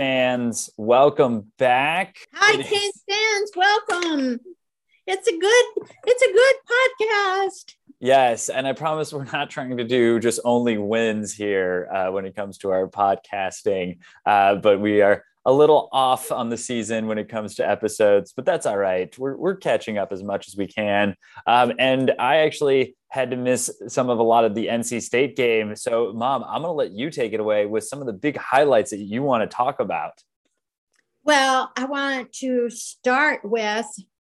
Fans, welcome back. Hi, Canes fans, welcome. It's a good, it's a good podcast. Yes, and I promise we're not trying to do just only wins here uh, when it comes to our podcasting, uh, but we are a little off on the season when it comes to episodes, but that's all right. We're, we're catching up as much as we can. Um, and I actually had to miss some of a lot of the NC State game. So, Mom, I'm going to let you take it away with some of the big highlights that you want to talk about. Well, I want to start with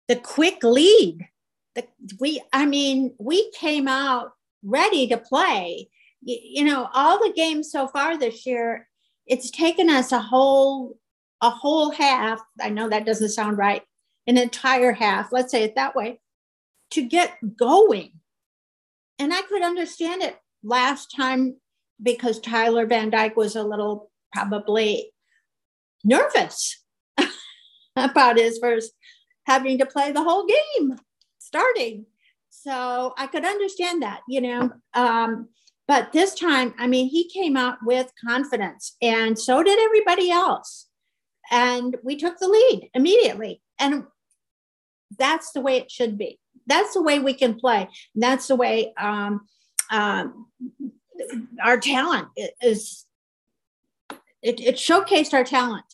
the quick lead. The, we, I mean, we came out ready to play. You, you know, all the games so far this year it's taken us a whole a whole half i know that doesn't sound right an entire half let's say it that way to get going and i could understand it last time because tyler van dyke was a little probably nervous about his first having to play the whole game starting so i could understand that you know um, but this time, I mean, he came out with confidence, and so did everybody else. And we took the lead immediately. And that's the way it should be. That's the way we can play. That's the way um, um, our talent is. It, it showcased our talent.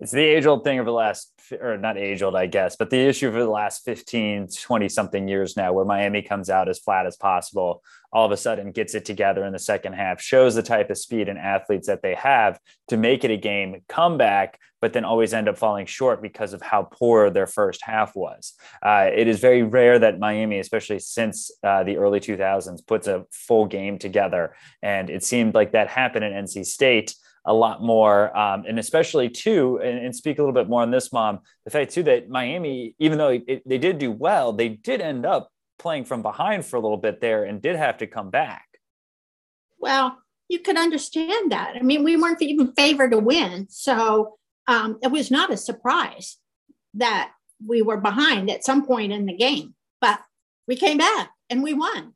It's the age old thing of the last or not age old, I guess, but the issue for the last 15, 20 something years now, where Miami comes out as flat as possible, all of a sudden gets it together in the second half, shows the type of speed and athletes that they have to make it a game comeback, but then always end up falling short because of how poor their first half was. Uh, it is very rare that Miami, especially since uh, the early 2000s, puts a full game together. And it seemed like that happened in NC State a lot more. Um, and especially too, and, and, speak a little bit more on this, mom, the fact too that Miami, even though it, they did do well, they did end up playing from behind for a little bit there and did have to come back. Well, you could understand that. I mean, we weren't even favored to win. So um, it was not a surprise that we were behind at some point in the game, but we came back and we won.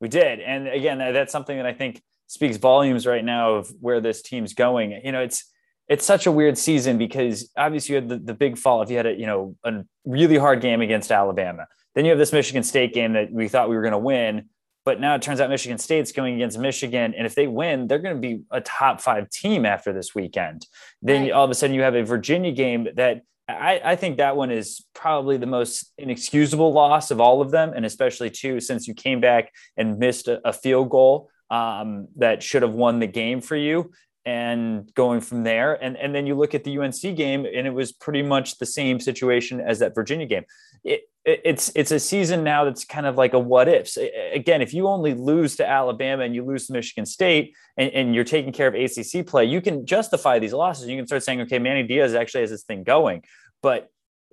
We did. And again, that's something that I think speaks volumes right now of where this team's going. You know, it's it's such a weird season because obviously you had the, the big fall. If you had a you know a really hard game against Alabama, then you have this Michigan State game that we thought we were going to win, but now it turns out Michigan State's going against Michigan, and if they win, they're going to be a top five team after this weekend. Then right. all of a sudden you have a Virginia game that I, I, think that one is probably the most inexcusable loss of all of them, and especially too since you came back and missed a, a field goal um, that should have won the game for you and going from there. And and then you look at the UNC game and it was pretty much the same situation as that Virginia game. It, it, it's it's a season now that's kind of like a what ifs. Again if you only lose to Alabama and you lose to Michigan State and, and you're taking care of ACC play you can justify these losses. You can start saying okay Manny Diaz actually has this thing going. But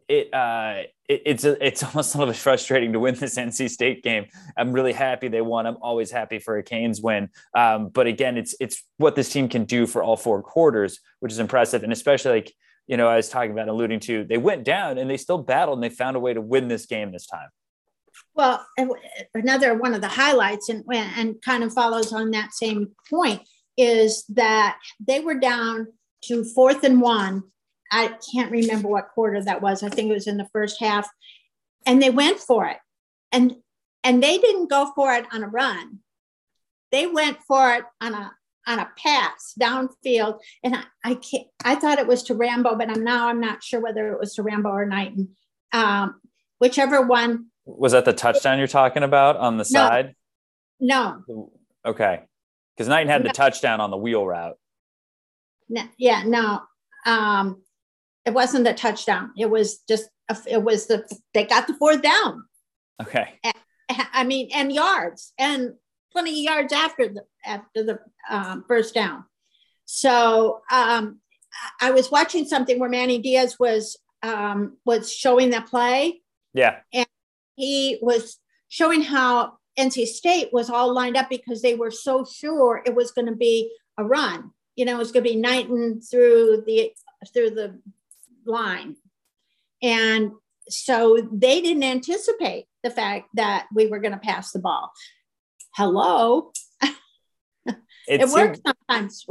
it, uh, it it's a, it's almost a little bit frustrating to win this NC State game. I'm really happy they won. I'm always happy for a Canes win. Um, but again, it's it's what this team can do for all four quarters, which is impressive, and especially like you know I was talking about alluding to, they went down and they still battled and they found a way to win this game this time. Well, another one of the highlights and and kind of follows on that same point is that they were down to fourth and one I can't remember what quarter that was. I think it was in the first half. And they went for it. And and they didn't go for it on a run. They went for it on a on a pass downfield. And I, I can't I thought it was to Rambo, but I'm now I'm not sure whether it was to Rambo or Knighton. Um, whichever one. Was that the touchdown you're talking about on the side? No. Okay. Because Knighton had no. the touchdown on the wheel route. No, yeah, no. Um, it wasn't a touchdown. It was just a, it was the they got the fourth down. Okay. I mean, and yards and plenty of yards after the after the um, first down. So um, I was watching something where Manny Diaz was um, was showing the play. Yeah. And he was showing how NC State was all lined up because they were so sure it was going to be a run. You know, it was going to be Knighton through the through the line. And so they didn't anticipate the fact that we were going to pass the ball. Hello. it, it works sometimes.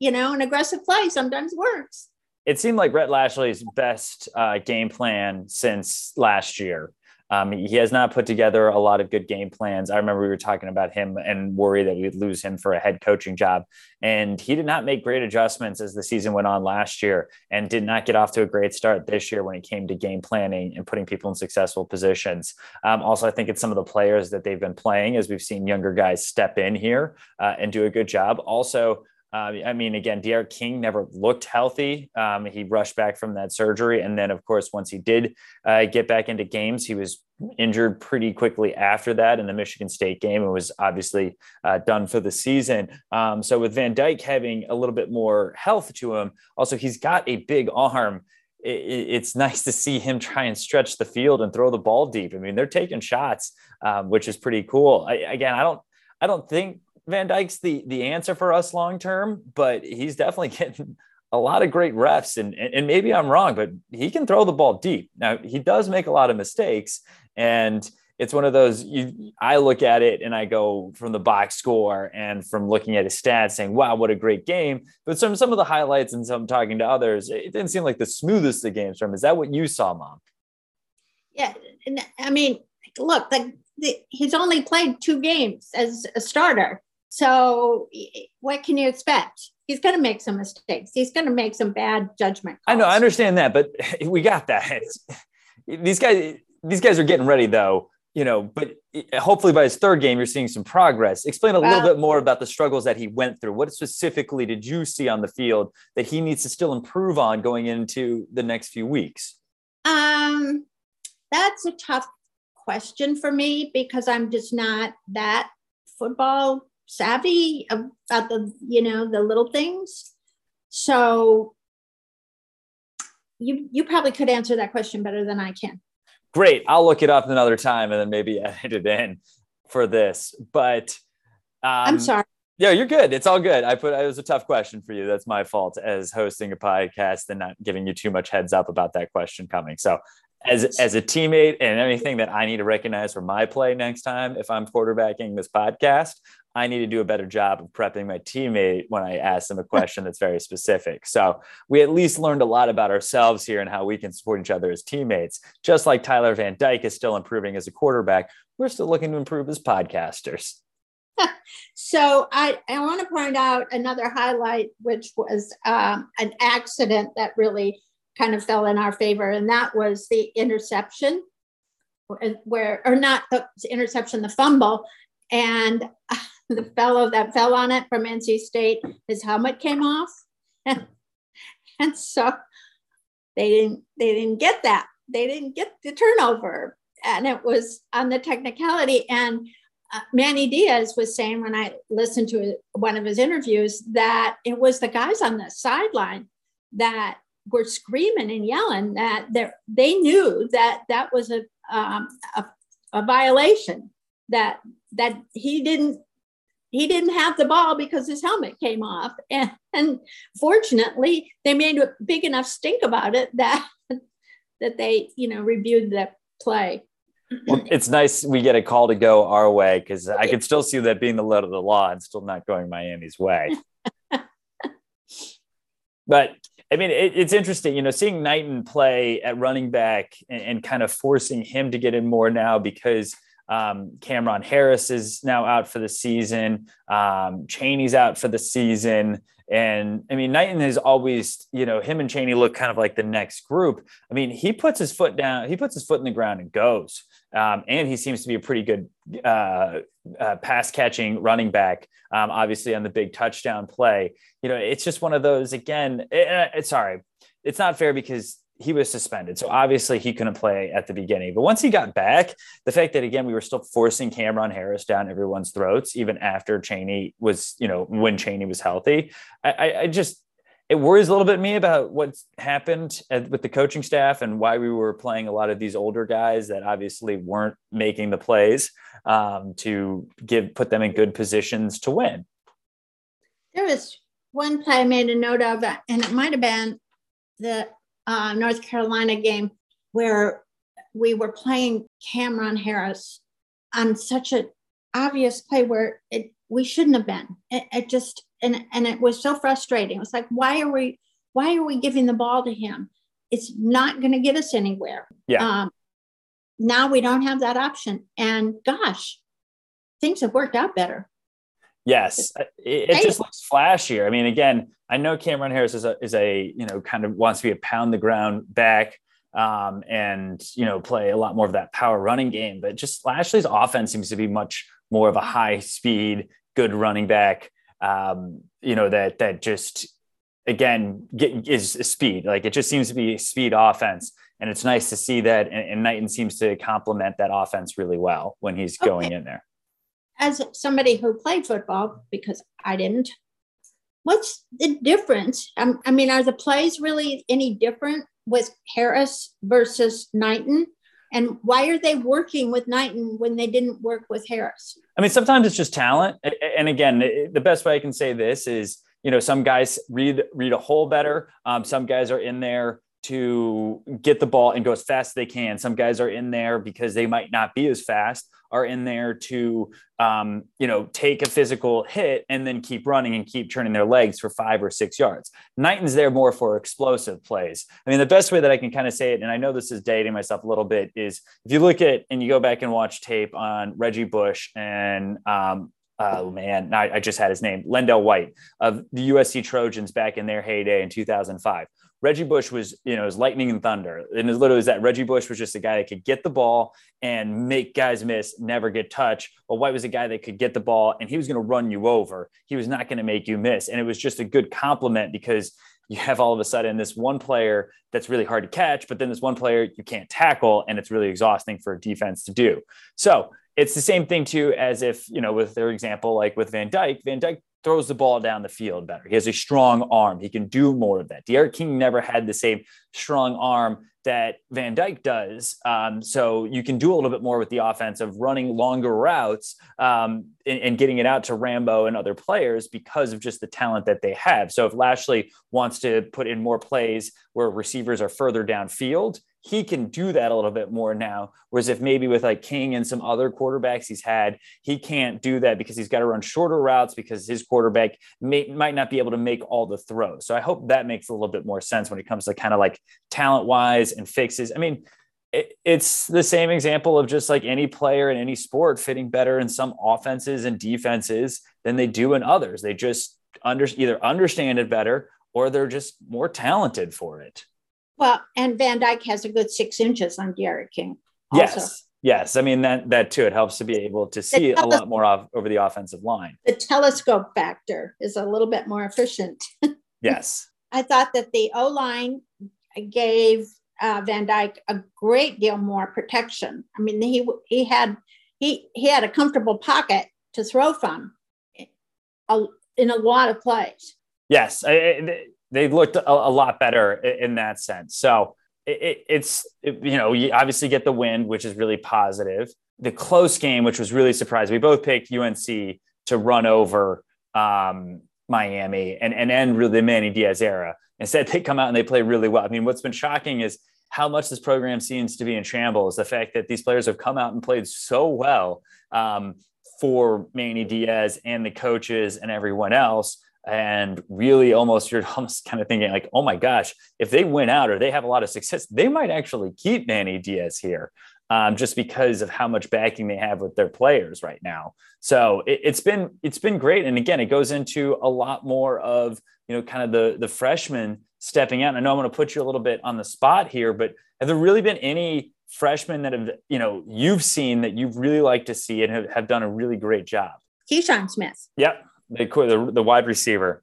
You know, an aggressive play sometimes works. It seemed like Rhett Lashlee's best uh, game plan since last year. Um, he has not put together a lot of good game plans. I remember we were talking about him and worry that we'd lose him for a head coaching job. And he did not make great adjustments as the season went on last year and did not get off to a great start this year when it came to game planning and putting people in successful positions. Um, also, I think it's some of the players that they've been playing as we've seen younger guys step in here uh, and do a good job. Also, uh, I mean, again, D'Eriq King never looked healthy. Um, he rushed back from that surgery. And then, of course, once he did uh, get back into games, he was injured pretty quickly after that in the Michigan State game and was obviously uh, done for the season. Um, so, with Van Dyke having a little bit more health to him, also, he's got a big arm. it's nice to see him try and stretch the field and throw the ball deep. I mean, they're taking shots, um, which is pretty cool. I, again, I don't, I don't think Van Dyke's the the answer for us long term, but he's definitely getting a lot of great refs. And, and maybe I'm wrong, but he can throw the ball deep. Now he does make a lot of mistakes, and it's one of those you I look at it and I go from the box score and from looking at his stats saying, wow, what a great game. But some some of the highlights and some talking to others, it didn't seem like the smoothest of games from. Is that what you saw, mom? Yeah. I mean, look, like he's only played two games as a starter. So, what can you expect? He's going to make some mistakes. He's going to make some bad judgment. Calls. I know, I understand that, but we got that. It's, these guys, these guys are getting ready, though. You know, but hopefully by his third game, you're seeing some progress. Explain a well, little bit more about the struggles that he went through. What specifically did you see on the field that he needs to still improve on going into the next few weeks? Um, that's a tough question for me because I'm just not that football savvy about the you know the little things. So you you probably could answer that question better than i can. Great. I'll look it up another time and then maybe edit it in for this. But um, i'm sorry. Yeah you're good. It's all good. I put it was a tough question for you. That's my fault as hosting a podcast and not giving you too much heads up about that question coming. So as as a teammate and anything that I need to recognize for my play next time if I'm quarterbacking this podcast, I need to do a better job of prepping my teammate when I ask them a question that's very specific. So we at least learned a lot about ourselves here and how we can support each other as teammates. Just like Tyler Van Dyke is still improving as a quarterback, we're still looking to improve as podcasters. so I, I want to point out another highlight, which was um, an accident that really kind of fell in our favor, and that was the interception, where or not the interception, the fumble, and the fellow that fell on it from NC State, his helmet came off, and, so they didn't they didn't get that. They didn't get the turnover, and it was on the technicality and. Uh, Manny Diaz was saying when I listened to one of his interviews that it was the guys on the sideline that were screaming and yelling that they knew that that was a, um, a, a violation that that he didn't he didn't have the ball because his helmet came off and, and fortunately they made a big enough stink about it that that they you know reviewed the play well, it's nice we get a call to go our way because I could still see that being the letter of the law and still not going Miami's way. but I mean, it, it's interesting, you know, seeing Knighton play at running back and, and, kind of forcing him to get in more now because um, Cameron Harris is now out for the season. Um, Chaney's out for the season. And I mean, Knighton has always, you know, him and Chaney look kind of like the next group. I mean, he puts his foot down, he puts his foot in the ground and goes. Um, and he seems to be a pretty good uh, uh, pass catching running back, um, obviously on the big touchdown play. You know, it's just one of those, again, it, it's sorry, it's not fair because he was suspended. So obviously he couldn't play at the beginning. But once he got back, the fact that again we were still forcing Cameron Harris down everyone's throats, even after Chaney was, you know, when Chaney was healthy, I, I just it worries a little bit me about what's happened at, with the coaching staff and why we were playing a lot of these older guys that obviously weren't making the plays um, to give put them in good positions to win. There was one play I made a note of, and it might have been the uh, North Carolina game where we were playing Cameron Harris on such an obvious play where it we shouldn't have been. It, it, just and and it was so frustrating. It was like, why are we why are we giving the ball to him? It's not going to get us anywhere. Yeah. Um, now we don't have that option, and gosh, things have worked out better. Yes, it, it just looks flashier. I mean, again, I know Cameron Harris is a is a you know kind of wants to be a pound the ground back um, and you know play a lot more of that power running game. But just Lashlee's offense seems to be much more of a high speed, good running back. Um, you know that that just again get, is speed. Like it just seems to be speed offense, and it's nice to see that. And, and Knighton seems to complement that offense really well when he's okay. going in there. As somebody who played football, because I didn't, what's the difference? Um, I mean, are the plays really any different with Harris versus Knighton? And why are they working with Knighton when they didn't work with Harris? I mean, sometimes it's just talent. And again, the best way I can say this is, you know, some guys read read a hole better. Um, some guys are in there to get the ball and go as fast as they can. Some guys are in there because they might not be as fast, are in there to, um, you know, take a physical hit and then keep running and keep turning their legs for five or six yards. Knighton's there more for explosive plays. I mean, the best way that I can kind of say it, and I know this is dating myself a little bit, is if you look at and you go back and watch tape on Reggie Bush and um, oh man, I, I, just had his name, LenDale White of the USC Trojans back in their heyday in 2005. Reggie Bush was, you know, was lightning and thunder. And it literally was that Reggie Bush was just a guy that could get the ball and make guys miss, never get touched. Well, White was a guy that could get the ball and he was going to run you over. He was not going to make you miss. And it was just a good compliment because you have all of a sudden this one player that's really hard to catch, but then this one player you can't tackle and it's really exhausting for a defense to do. So it's the same thing too as if, you know, with their example, like with Van Dyke, Van Dyke throws the ball down the field better. He has a strong arm. He can do more of that. D'Eriq King never had the same strong arm that Van Dyke does. Um, so you can do a little bit more with the offense of running longer routes um, and, and, getting it out to Rambo and other players because of just the talent that they have. So if Lashlee wants to put in more plays where receivers are further downfield, he can do that a little bit more now. Whereas if maybe with like King and some other quarterbacks he's had, he can't do that because he's got to run shorter routes because his quarterback may, might not be able to make all the throws. So I hope that makes a little bit more sense when it comes to kind of like talent wise and fixes. I mean, it, it's the same example of just like any player in any sport fitting better in some offenses and defenses than they do in others. They just under, either understand it better or they're just more talented for it. Well, and Van Dyke has a good six inches on D'Eriq King. Also. Yes. Yes. I mean, that, that too, it helps to be able to see a lot more off, over the offensive line. The telescope factor is a little bit more efficient. yes. I thought that the O line gave uh, Van Dyke a great deal more protection. I mean, he he had he he had a comfortable pocket to throw from in a lot of plays. Yes, they looked a, lot better in, that sense. So it, it, it's it, you know you obviously get the win, which is really positive. The close game, which was really surprising. We both picked UNC to run over um, Miami and and end really the Manny Diaz era. Instead, they come out and they play really well. I mean, what's been shocking is how much this program seems to be in shambles. The fact that these players have come out and played so well um, for Manny Diaz and the coaches and everyone else and really almost you're almost kind of thinking like oh my gosh if they win out or they have a lot of success they might actually keep manny diaz here um, just because of how much backing they have with their players right now so it, has been it's been great and again it goes into a lot more of you know kind of the the freshmen stepping out i know i'm going to put you a little bit on the spot here but have there really been any freshmen that have you know you've seen that you've really liked to see and have, have done a really great job keyshawn smith yep the, the, the wide receiver.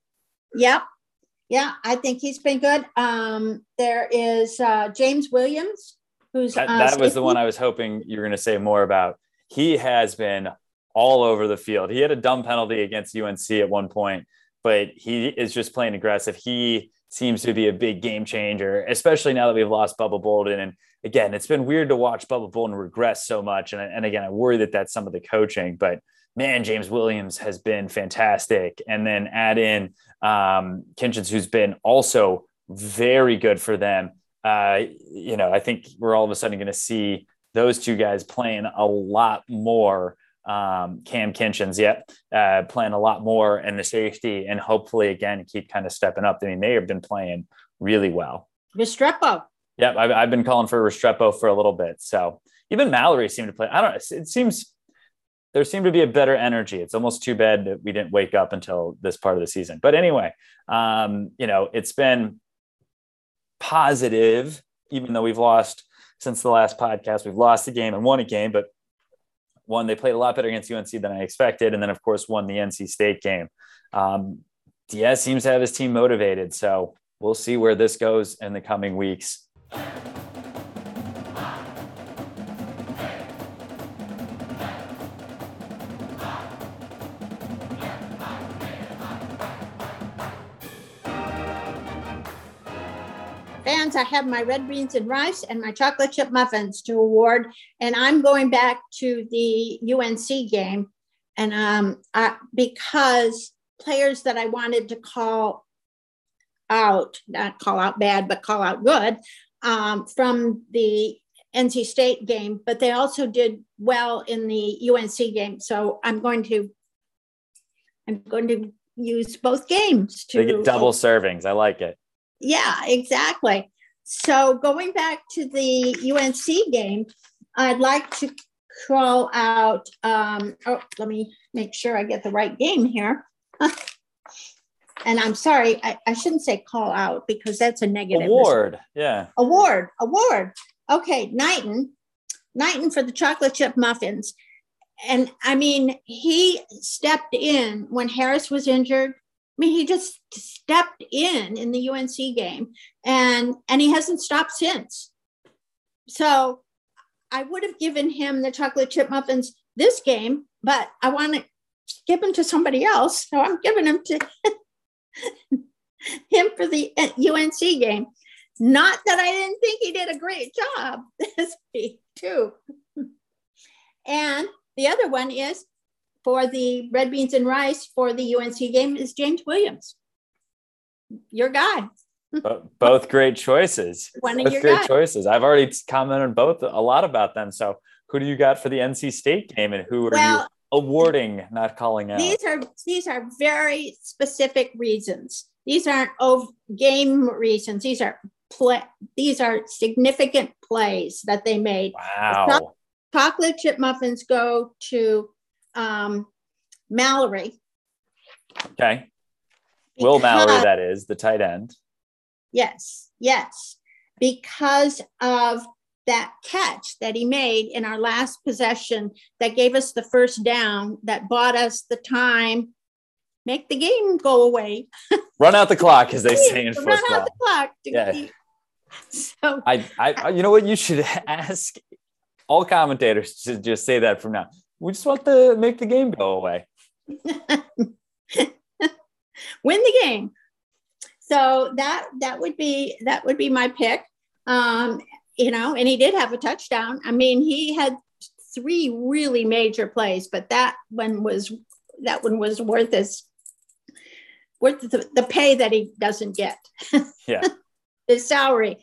Yep. Yeah, I think he's been good. Um, there is uh, James Williams, who's that, that was the one I was hoping you were going to say more about. He has been all over the field. He had a dumb penalty against UNC at one point, but he is just playing aggressive. He seems to be a big game changer, especially now that we've lost Bubba Bolden. And again, it's been weird to watch Bubba Bolden regress so much. And, and again, I worry that that's some of the coaching, but man, James Williams has been fantastic. And then add in um, Kinchens, who's been also very good for them. Uh, you know, I think we're all of a sudden going to see those two guys playing a lot more um, Cam Kinchens, yet uh, playing a lot more in the safety, and hopefully again keep kind of stepping up. I mean, they have been playing really well. Restrepo. Yep, I've, I've been calling for Restrepo for a little bit. So even Mallory seemed to play. I don't know. It seems there seemed to be a better energy. It's almost too bad that we didn't wake up until this part of the season. But anyway, um, you know, it's been positive, even though we've lost since the last podcast. We've lost a game and won a game, but one, they played a lot better against UNC than I expected. And then, of course, won the NC State game. Um, Diaz seems to have his team motivated. So we'll see where this goes in the coming weeks. I have my red beans and rice and my chocolate chip muffins to award. And I'm going back to the UNC game. And um, I, because players that I wanted to call out, not call out bad, but call out good um, from the NC State game, but they also did well in the UNC game. So I'm going to, I'm going to use both games to they get double servings. I like it. Yeah, exactly. So going back to the UNC game, I'd like to call out. Um, oh, let me make sure I get the right game here. and I'm sorry, I, I, shouldn't say call out because that's a negative. Award, yeah. Award, award. Okay, Knighton, Knighton for the chocolate chip muffins. And I mean, he stepped in when Harris was injured. I mean, he just stepped in in the UNC game, and and he hasn't stopped since. So, I would have given him the chocolate chip muffins this game, but I want to give them to somebody else, so I'm giving them to him for the uh, UNC game. Not that I didn't think he did a great job this week too. And the other one is for the red beans and rice for the UNC game is James Williams. Your guy. both great choices. One both of your great guys. choices. I've already commented both a lot about them. So who do you got for the NC State game and who are well, you awarding, not calling out? These are these are very specific reasons. These aren't game reasons. These are play these are significant plays that they made. Wow. Chocolate chip muffins go to um, Mallory. Okay. Will Mallory, that is the tight end. Yes, yes. Because of that catch that he made in our last possession that gave us the first down, that bought us the time, make the game go away. Run out the clock, as they say in football. Run out the clock. yeah. So I, I, you know what? You should ask all commentators to just say that from now we just want to make the game go away. Win the game. So that that would be that would be my pick. Um, you know, and he did have a touchdown. I mean, he had three really major plays, but that one was that one was worth his worth the, the pay that he doesn't get. Yeah. his salary.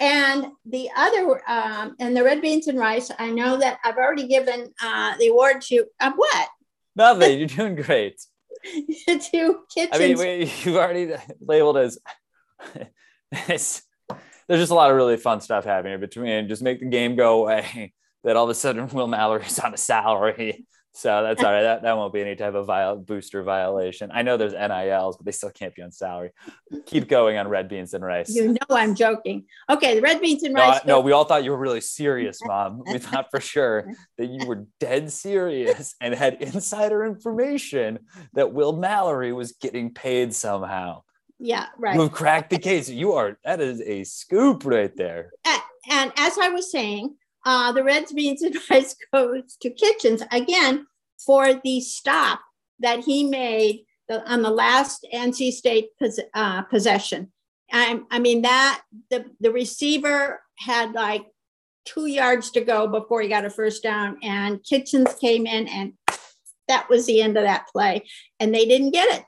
And the other, um, and the red beans and rice, I know that I've already given uh, the award to uh, what? Nothing. You're doing great. to kitchens. I mean, wait, you've already labeled as. there's just a lot of really fun stuff happening between just make the game go away. That all of a sudden Will Mallory's on a salary. So that's all right. That, that won't be any type of viol- booster violation. I know there's NILs, but they still can't be on salary. Keep going on red beans and rice. You know I'm joking. Okay, the red beans and rice. No, no, we all thought you were really serious, Mom. We thought for sure that you were dead serious and had insider information that Will Mallory was getting paid somehow. Yeah, right. You've cracked the case. You are that is a scoop right there. And, and as I was saying, uh, the red beans and rice goes to Kitchens again for the stop that he made the, on the last NC State pos, uh, possession. I, I mean that the the receiver had like two yards to go before he got a first down, and Kitchens came in, and that was the end of that play. And they didn't get it.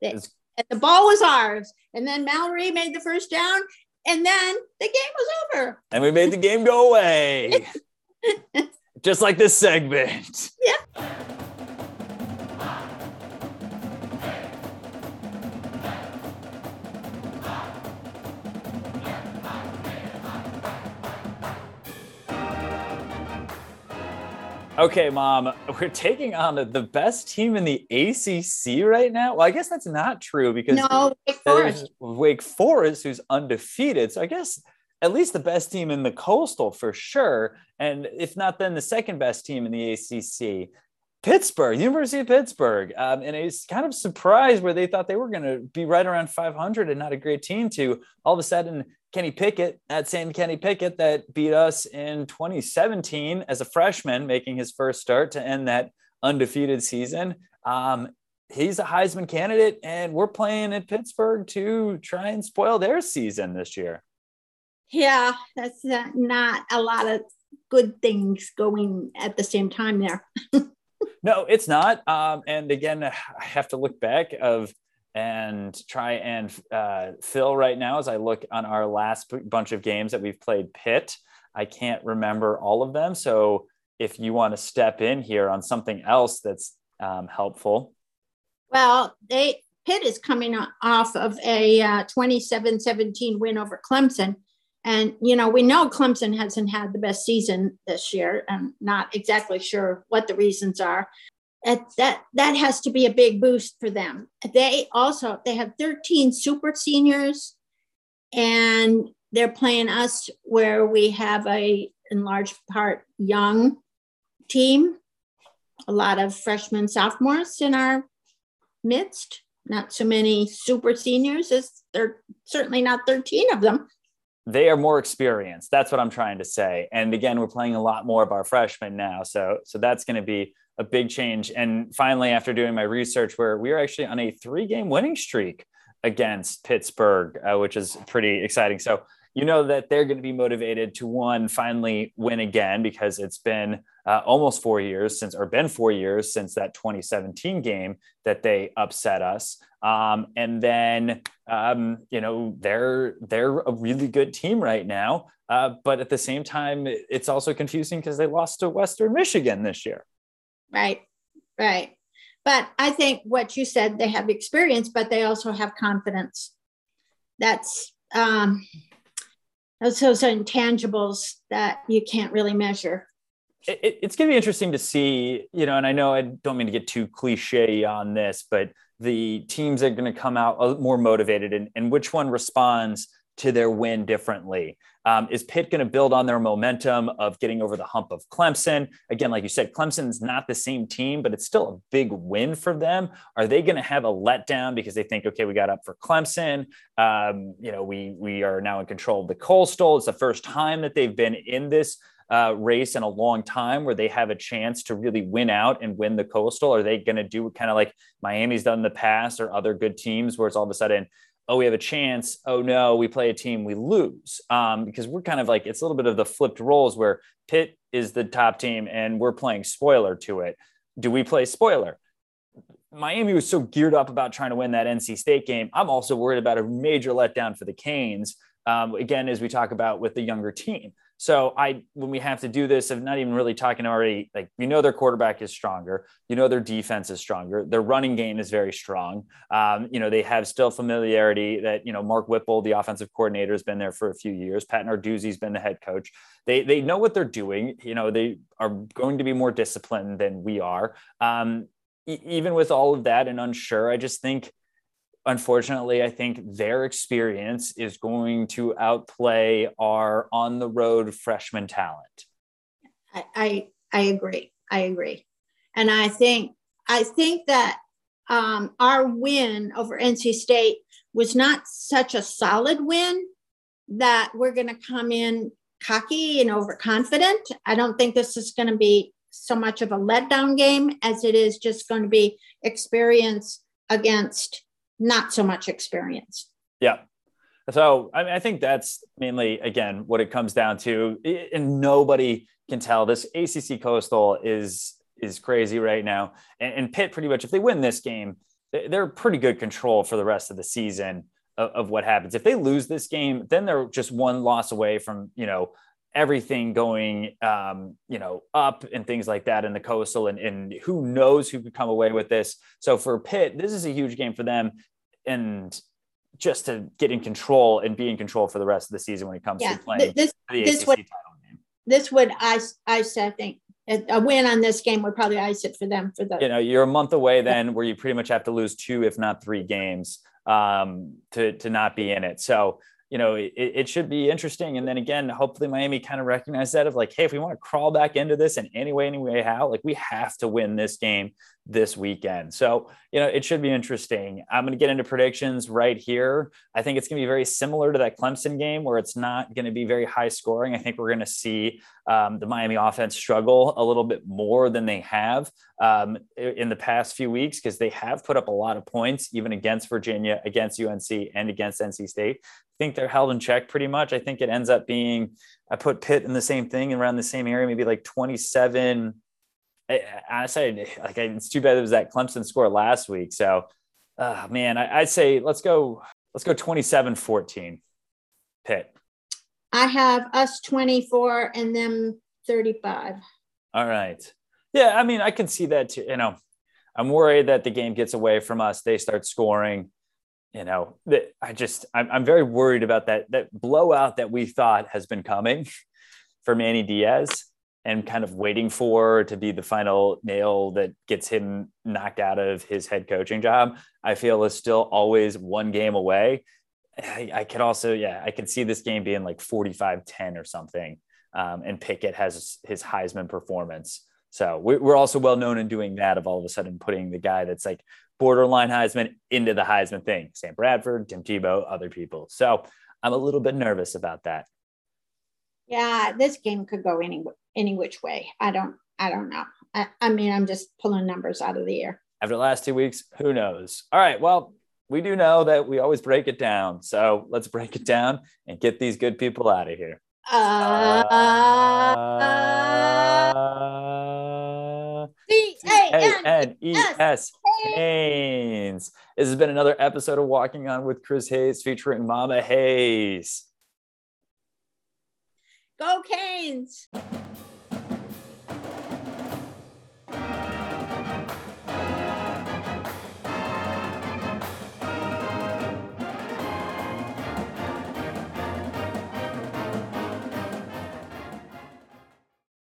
They, and the ball was ours. And then Mallory made the first down, and then the game was over. And we made the game go away. just like this segment. Yeah. Okay, mom, we're taking on the best team in the ACC right now. Well, I guess that's not true because no, Wake Forest. Wake Forest, who's undefeated. So I guess at least the best team in the Coastal for sure, and if not, then the second best team in the ACC. Pittsburgh, University of Pittsburgh, um, and it's kind of surprised where they thought they were going to be right around 500 and not a great team to all of a sudden Kenny Pickett, that same Kenny Pickett that beat us in 2017 as a freshman, making his first start to end that undefeated season. Um, he's a Heisman candidate, and we're playing at Pittsburgh to try and spoil their season this year. Yeah, that's uh, not a lot of good things going at the same time there. no, it's not. Um, and again, I have to look back of and try and uh, fill right now as I look on our last bunch of games that we've played Pitt. I can't remember all of them. So if you want to step in here on something else that's um, helpful. Well, they Pitt is coming off of a uh, 27-17 win over Clemson. And, you know, we know Clemson hasn't had the best season this year. I'm not exactly sure what the reasons are that that has to be a big boost for them. They also they have 13 super seniors, and they're playing us where we have a in large part young team, a lot of freshmen, sophomores in our midst. Not so many super seniors. As they're certainly not 13 of them they are more experienced. That's what I'm trying to say. And again, we're playing a lot more of our freshmen now. So, so that's going to be a big change. And finally, after doing my research, where we are actually on a three game winning streak against Pittsburgh, uh, which is pretty exciting. So you know that they're going to be motivated to one finally win again because it's been uh, almost four years since or been four years since that 2017 game that they upset us um, and then um, you know they're they're a really good team right now uh, but at the same time it's also confusing because they lost to western michigan this year Right, right. But I think what you said, they have experience, but they also have confidence. That's um, those those intangibles that you can't really measure. It, it's going to be interesting to see, you know, and I know I don't mean to get too cliche on this, but the teams are going to come out uh, more motivated and, and which one responds to their win differently. Um, is Pitt going to build on their momentum of getting over the hump of Clemson? Again, like you said, Clemson's not the same team, but it's still a big win for them. Are they going to have a letdown because they think, okay, we got up for Clemson? Um, you know, we we are now in control of the Coastal. It's the first time that they've been in this uh, race in a long time where they have a chance to really win out and win the Coastal? Are they going to do kind of like Miami's done in the past or other good teams where it's all of a sudden oh, we have a chance. Oh no, we play a team, we lose. Um, because we're kind of like it's a little bit of the flipped roles where Pitt is the top team and we're playing spoiler to it. Do we play spoiler? Miami was so geared up about trying to win that NC State game. I'm also worried about a major letdown for the Canes. Um, again, as we talk about with the younger team. So I, when we have to do this, of not even really talking already, like you know their quarterback is stronger, you know their defense is stronger, their running game is very strong. Um, you know they have still familiarity that you know Mark Whipple, the offensive coordinator, has been there for a few years. Pat Narduzzi's been the head coach. They they know what they're doing. You know they are going to be more disciplined than we are. Um, e- even with all of that and unsure, I just think unfortunately, I think their experience is going to outplay our on the road freshman talent. I, I, I agree. I agree. And I think I think that um, our win over NC State was not such a solid win that we're going to come in cocky and overconfident. I don't think this is going to be so much of a letdown game as it is just going to be experience against not so much experience. Yeah. So I, mean, I think that's mainly, again, what it comes down to. And nobody can tell this ACC Coastal is is crazy right now. And, and Pitt, pretty much, if they win this game, they're pretty good control for the rest of the season of, of what happens. If they lose this game, then they're just one loss away from you know everything going, um, you know, up and things like that in the coastal, and, and who knows who could come away with this. So for Pitt, this is a huge game for them, and just to get in control and be in control for the rest of the season when it comes yeah, to playing this, the this ACC would, title game. This would I I think a win on this game would probably ice it for them for the you know you're a month away then where you pretty much have to lose two if not three games um, to to not be in it so you know, it, it, should be interesting. And then again, hopefully Miami kind of recognize that of like, hey, if we want to crawl back into this in any way, any way, how, like we have to win this game this weekend. So, you know, it should be interesting. I'm going to get into predictions right here. I think it's going to be very similar to that Clemson game where it's not going to be very high scoring. I think we're going to see um, the Miami offense struggle a little bit more than they have um, in the past few weeks because they have put up a lot of points, even against Virginia, against UNC, and against NC State. I think they're held in check pretty much. I think it ends up being, I put Pitt in the same thing around the same area, maybe like 27 I, honestly, like it's too bad it was that Clemson score last week. So, uh, man, I, would say let's go, let's go 27 14 Pitt. I have us 24 and them 35. All right. Yeah. I mean, I can see that too. You know, I'm worried that the game gets away from us. They start scoring. You know, that I just, I'm, I'm very worried about that, that blowout that we thought has been coming for Manny Diaz and kind of waiting for to be the final nail that gets him knocked out of his head coaching job, I feel is still always one game away. I, I could also, yeah, I could see this game being like 45 10 or something. Um, and Pickett has his Heisman performance. So we're also well known in doing that of all of a sudden putting the guy that's like borderline Heisman into the Heisman thing. Sam Bradford, Tim Tebow, other people. So I'm a little bit nervous about that. Yeah, this game could go any any which way. I don't I don't know. I, I mean, I'm just pulling numbers out of the air. After the last two weeks, who knows? All right. Well, we do know that we always break it down. So let's break it down and get these good people out of here. Uh, C-A-N-E-S Haynes. This has been another episode of Walking On with Chris Hayes featuring Mama Hayes. Go Canes!